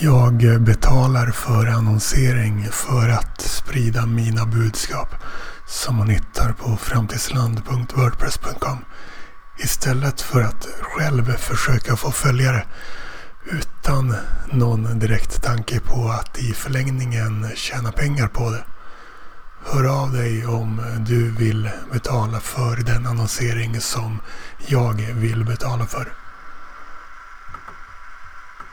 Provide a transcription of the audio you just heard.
Jag betalar för annonsering för att sprida mina budskap som man hittar på framtidsland.wordpress.com istället för att själv försöka få följare utan någon direkt tanke på att i förlängningen tjäna pengar på det. Hör av dig om du vill betala för den annonsering som jag vill betala för.